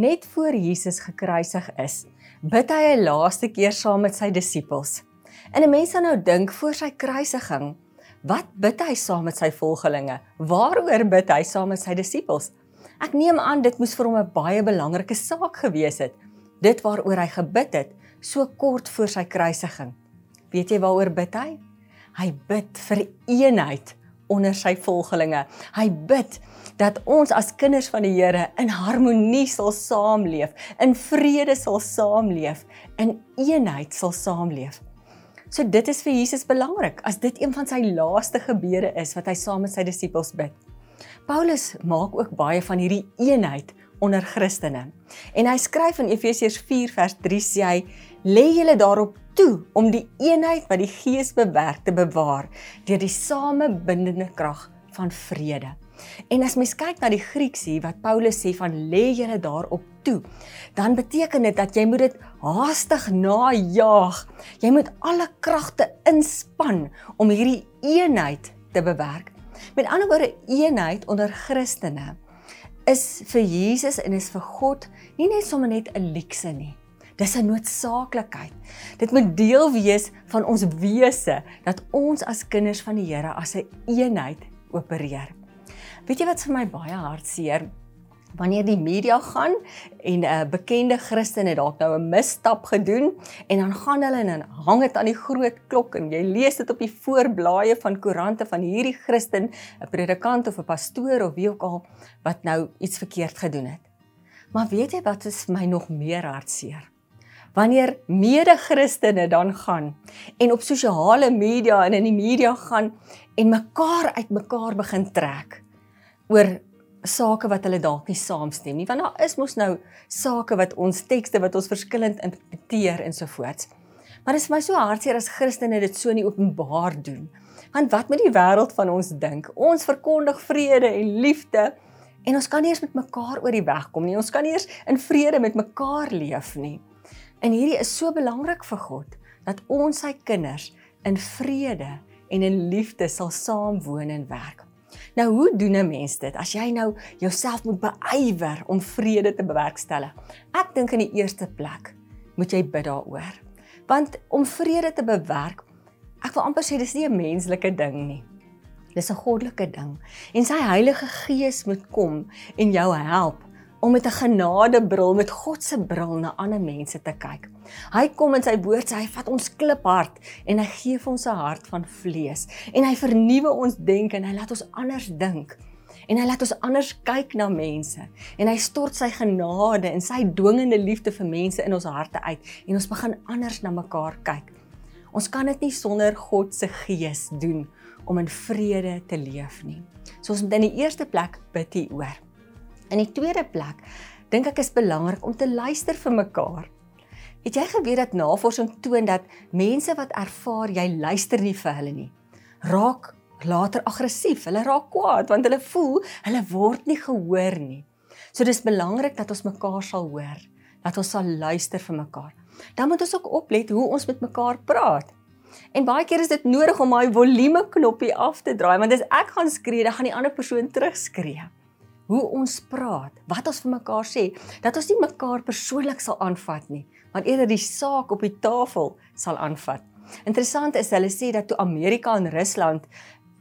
net voor Jesus gekruisig is, bid hy 'n laaste keer saam met sy disippels. En 'n mens sou nou dink voor sy kruisiging, wat bid hy saam met sy volgelinge? Waaroor bid hy saam met sy disippels? Ek neem aan dit moes vir hom 'n baie belangrike saak gewees het. Dit waaroor hy gebid het so kort voor sy kruisiging. Weet jy waaroor bid hy? Hy bid vir eenheid onder sy volgelinge. Hy bid dat ons as kinders van die Here in harmonie sal saamleef, in vrede sal saamleef, in eenheid sal saamleef. So dit is vir Jesus belangrik as dit een van sy laaste gebede is wat hy saam met sy disippels bid. Paulus maak ook baie van hierdie eenheid onder Christene. En hy skryf in Efesiërs 4 vers 3 sê hy: "Lê julle daarop toe om die eenheid wat die Gees bewerk te bewaar deur die samebindende krag van vrede. En as mens kyk na die Grieks hier wat Paulus sê van lê julle daarop toe, dan beteken dit dat jy moet dit haastig najaag. Jy moet alle kragte inspann om hierdie eenheid te bewerk. Met ander woorde, eenheid onder Christene is vir Jesus en is vir God nie net sommer net 'n luukse nie. Dis 'n noodsaaklikheid. Dit moet deel wees van ons wese dat ons as kinders van die Here as 'n eenheid opereer. Weet jy wat vir my baie hartseer wanneer die media gaan en 'n uh, bekende Christen het dalk nou 'n misstap gedoen en dan gaan hulle en hang dit aan die groot klok en jy lees dit op die voorblaaie van koerante van hierdie Christen, 'n predikant of 'n pastoor of wie ook al wat nou iets verkeerd gedoen het. Maar weet jy wat is vir my nog meer hartseer? Wanneer mede-Christene dan gaan en op sosiale media en in die media gaan en mekaar uitmekaar begin trek oor sake wat hulle dalk nie saamstem nie want daar is mos nou sake wat ons tekste wat ons verskillend interpreteer en so voort. Maar dit is my so hartseer as Christene dit so nie openbaar doen. Want wat moet die wêreld van ons dink? Ons verkondig vrede en liefde en ons kan nie eens met mekaar oor die weg kom nie. Ons kan nie eens in vrede met mekaar leef nie. En hierdie is so belangrik vir God dat ons sy kinders in vrede en in liefde sal saam woon en werk. Nou hoe doen 'n mens dit as jy nou jouself moet beywer om vrede te bewerkstellig? Ek dink in die eerste plek moet jy bid daaroor. Want om vrede te bewerk, ek wil amper sê dis nie 'n menslike ding nie. Dis 'n goddelike ding. En sy Heilige Gees moet kom en jou help om met 'n genadebril met God se bril na ander mense te kyk. Hy kom in sy woord sê hy vat ons kliphart en hy gee vir ons 'n hart van vlees en hy vernuwe ons denke en hy laat ons anders dink. En hy laat ons anders kyk na mense en hy stort sy genade en sy dwingende liefde vir mense in ons harte uit en ons begin anders na mekaar kyk. Ons kan dit nie sonder God se gees doen om in vrede te leef nie. So ons moet in die eerste plek bid hieroor. In die tweede plek dink ek is belangrik om te luister vir mekaar. Het jy geweet dat navorsing toon dat mense wat ervaar jy luister nie vir hulle nie, raak later aggressief, hulle raak kwaad want hulle voel hulle word nie gehoor nie. So dis belangrik dat ons mekaar sal hoor, dat ons sal luister vir mekaar. Dan moet ons ook oplet hoe ons met mekaar praat. En baie keer is dit nodig om daai volume knoppie af te draai want as ek gaan skree, dan gaan die ander persoon terugskree hoe ons praat, wat ons vir mekaar sê, dat ons nie mekaar persoonlik sal aanvat nie, maar eerder die saak op die tafel sal aanvat. Interessant is hulle sê dat toe Amerika en Rusland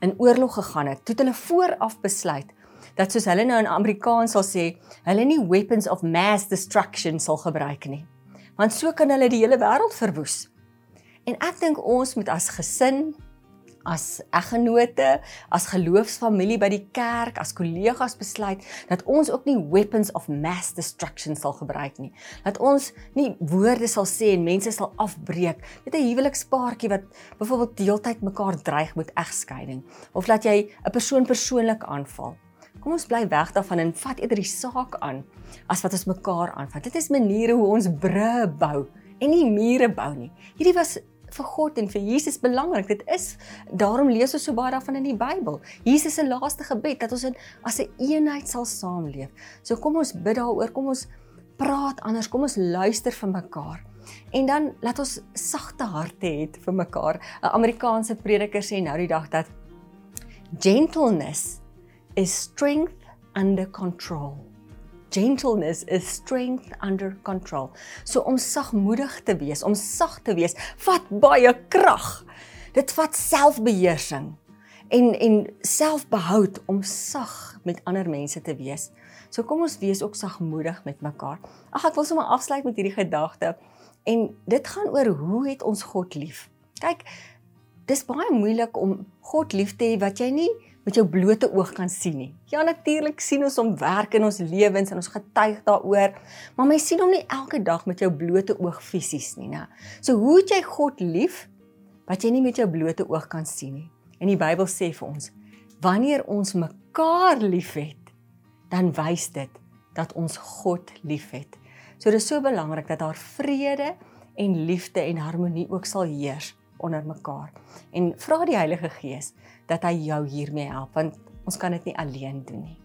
in oorlog gegaan het, toe hulle vooraf besluit dat soos hulle nou in Amerikaans sal sê, hulle nie weapons of mass destruction sal gebruik nie. Want so kan hulle die hele wêreld verwoes. En ek dink ons moet as gesin as eggenote, as geloofsfamilie by die kerk, as kollegas besluit dat ons ook nie weapons of mass destruction sal gebruik nie. Dat ons nie woorde sal sê en mense sal afbreek. Dit 'n huwelikspaartjie wat byvoorbeeld deeltyd mekaar dreig met egskeiding of laat jy 'n persoon persoonlik aanval. Kom ons bly weg daarvan en vat eerder die saak aan as wat ons mekaar aanvat. Dit is maniere hoe ons bru bou en nie mure bou nie. Hierdie was vir God en vir Jesus belangrik. Dit is daarom lees ons so baie daarvan in die Bybel. Jesus se laaste gebed dat ons in as 'n een eenheid sal saamleef. So kom ons bid daaroor, kom ons praat anders, kom ons luister vir mekaar. En dan laat ons sagte harte hê vir mekaar. 'n Amerikaanse prediker sê nou die dag dat gentleness is strength under control. Gentleness is strength under control. So om sagmoedig te wees, om sag te wees, vat baie krag. Dit vat selfbeheersing en en selfbehoud om sag met ander mense te wees. So kom ons wees ook sagmoedig met mekaar. Ag ek wil sommer afsluit met hierdie gedagte. En dit gaan oor hoe het ons God lief? Kyk, dis baie moeilik om God lief te hê wat jy nie met jou blote oog kan sien nie. Ja natuurlik sien ons hom werk in ons lewens en ons getuig daaroor, maar mens sien hom nie elke dag met jou blote oog fisies nie, né? So hoe het jy God lief wat jy nie met jou blote oog kan sien nie? En die Bybel sê vir ons, wanneer ons mekaar liefhet, dan wys dit dat ons God liefhet. So dis so belangrik dat daar vrede en liefde en harmonie ook sal heers onder mekaar. En vra die Heilige Gees dat hy jou hiermee help want ons kan dit nie alleen doen nie.